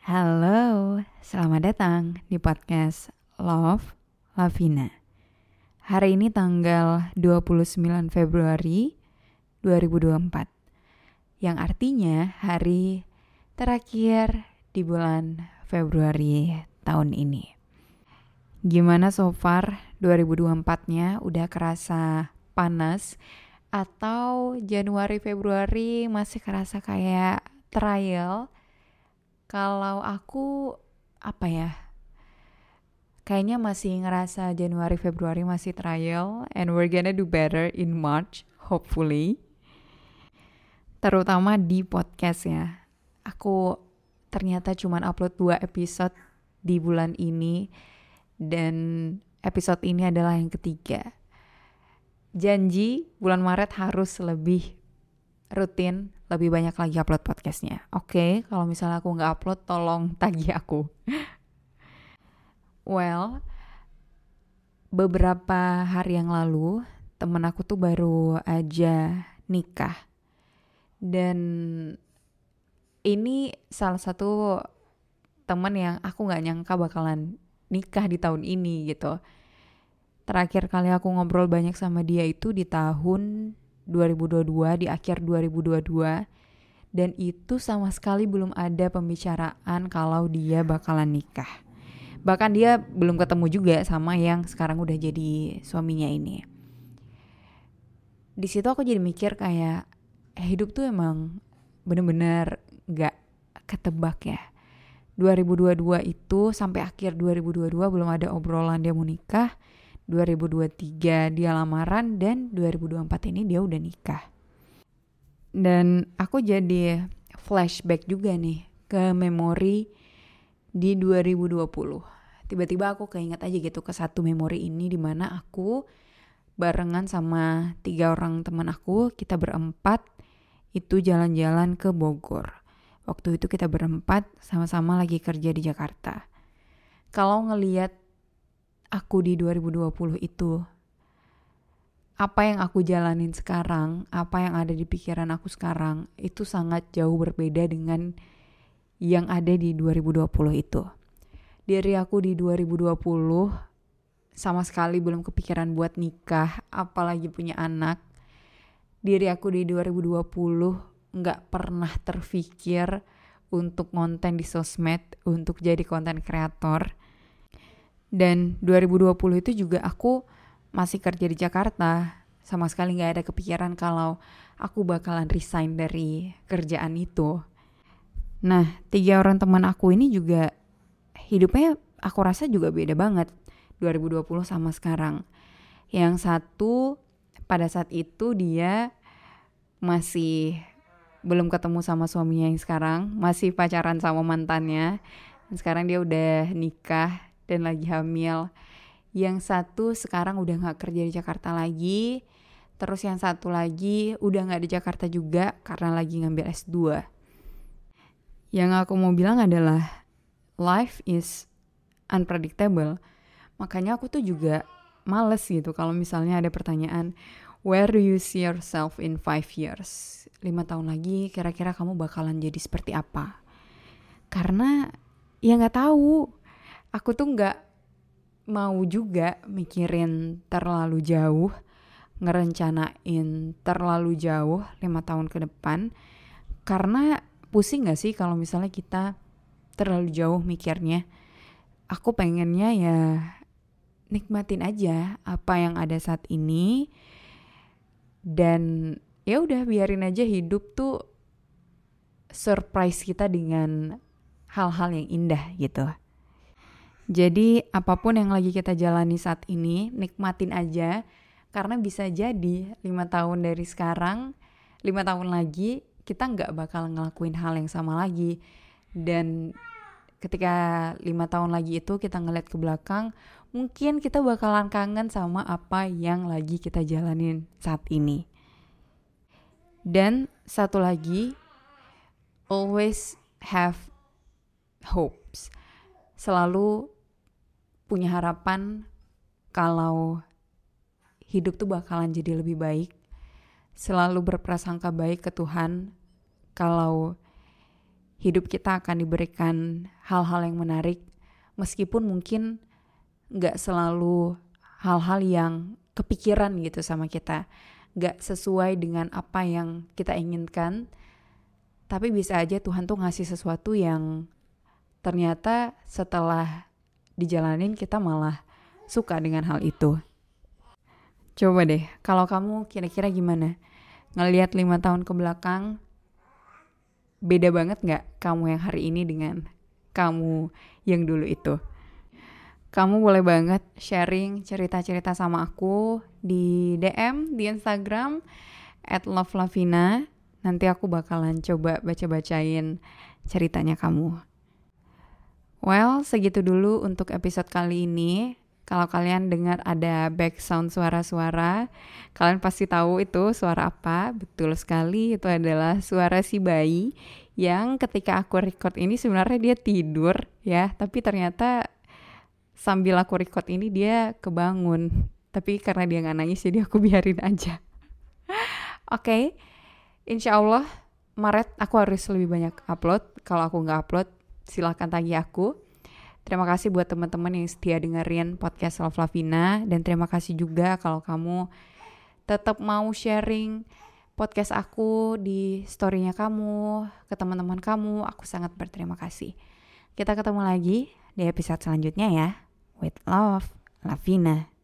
Halo, selamat datang di podcast Love Lavina. Hari ini tanggal 29 Februari 2024. Yang artinya hari terakhir di bulan Februari tahun ini. Gimana so far 2024-nya udah kerasa panas atau Januari Februari masih kerasa kayak trial? Kalau aku apa ya? Kayaknya masih ngerasa Januari Februari masih trial and we're gonna do better in March hopefully. Terutama di podcast ya. Aku ternyata cuma upload dua episode di bulan ini dan episode ini adalah yang ketiga. Janji bulan Maret harus lebih rutin lebih banyak lagi upload podcastnya. Oke, okay, kalau misalnya aku nggak upload, tolong tagih aku. well, beberapa hari yang lalu temen aku tuh baru aja nikah dan ini salah satu temen yang aku nggak nyangka bakalan nikah di tahun ini gitu. Terakhir kali aku ngobrol banyak sama dia itu di tahun 2022 di akhir 2022 dan itu sama sekali belum ada pembicaraan kalau dia bakalan nikah. Bahkan dia belum ketemu juga sama yang sekarang udah jadi suaminya ini. Di situ aku jadi mikir kayak eh, hidup tuh emang bener-bener gak ketebak ya. 2022 itu sampai akhir 2022 belum ada obrolan dia mau nikah 2023 dia lamaran dan 2024 ini dia udah nikah. Dan aku jadi flashback juga nih ke memori di 2020. Tiba-tiba aku keinget aja gitu ke satu memori ini di mana aku barengan sama tiga orang teman aku, kita berempat itu jalan-jalan ke Bogor. Waktu itu kita berempat sama-sama lagi kerja di Jakarta. Kalau ngeliat aku di 2020 itu apa yang aku jalanin sekarang, apa yang ada di pikiran aku sekarang itu sangat jauh berbeda dengan yang ada di 2020 itu. Dari aku di 2020 sama sekali belum kepikiran buat nikah, apalagi punya anak. Diri aku di 2020 nggak pernah terfikir untuk konten di sosmed, untuk jadi konten kreator dan 2020 itu juga aku masih kerja di Jakarta. Sama sekali gak ada kepikiran kalau aku bakalan resign dari kerjaan itu. Nah, tiga orang teman aku ini juga hidupnya aku rasa juga beda banget 2020 sama sekarang. Yang satu pada saat itu dia masih belum ketemu sama suaminya yang sekarang, masih pacaran sama mantannya. Sekarang dia udah nikah dan lagi hamil. Yang satu sekarang udah gak kerja di Jakarta lagi. Terus yang satu lagi udah gak di Jakarta juga karena lagi ngambil S2. Yang aku mau bilang adalah life is unpredictable. Makanya aku tuh juga males gitu kalau misalnya ada pertanyaan where do you see yourself in five years? Lima tahun lagi kira-kira kamu bakalan jadi seperti apa? Karena ya nggak tahu aku tuh nggak mau juga mikirin terlalu jauh, ngerencanain terlalu jauh lima tahun ke depan, karena pusing gak sih kalau misalnya kita terlalu jauh mikirnya. Aku pengennya ya nikmatin aja apa yang ada saat ini dan ya udah biarin aja hidup tuh surprise kita dengan hal-hal yang indah gitu. Jadi apa pun yang lagi kita jalani saat ini, nikmatin aja. Karena bisa jadi lima tahun dari sekarang, lima tahun lagi kita nggak bakal ngelakuin hal yang sama lagi. Dan ketika lima tahun lagi itu kita ngeliat ke belakang, mungkin kita bakalan kangen sama apa yang lagi kita jalanin saat ini. Dan satu lagi, always have hopes. Selalu punya harapan kalau hidup tuh bakalan jadi lebih baik. Selalu berprasangka baik ke Tuhan kalau hidup kita akan diberikan hal-hal yang menarik meskipun mungkin nggak selalu hal-hal yang kepikiran gitu sama kita nggak sesuai dengan apa yang kita inginkan tapi bisa aja Tuhan tuh ngasih sesuatu yang ternyata setelah dijalanin kita malah suka dengan hal itu coba deh kalau kamu kira-kira gimana ngelihat lima tahun ke belakang beda banget nggak kamu yang hari ini dengan kamu yang dulu itu? Kamu boleh banget sharing cerita-cerita sama aku di DM di Instagram at lovelavina. Nanti aku bakalan coba baca-bacain ceritanya kamu. Well, segitu dulu untuk episode kali ini. Kalau kalian dengar ada background suara-suara, kalian pasti tahu itu suara apa. Betul sekali, itu adalah suara si bayi yang ketika aku record ini sebenarnya dia tidur ya, tapi ternyata sambil aku record ini dia kebangun. Tapi karena dia nggak nangis jadi aku biarin aja. Oke, okay. insya Allah Maret aku harus lebih banyak upload. Kalau aku nggak upload, silahkan tagih aku. Terima kasih buat teman-teman yang setia dengerin podcast Love Lavina dan terima kasih juga kalau kamu tetap mau sharing podcast aku di storynya kamu ke teman-teman kamu. Aku sangat berterima kasih. Kita ketemu lagi di episode selanjutnya ya. With love, Lavina.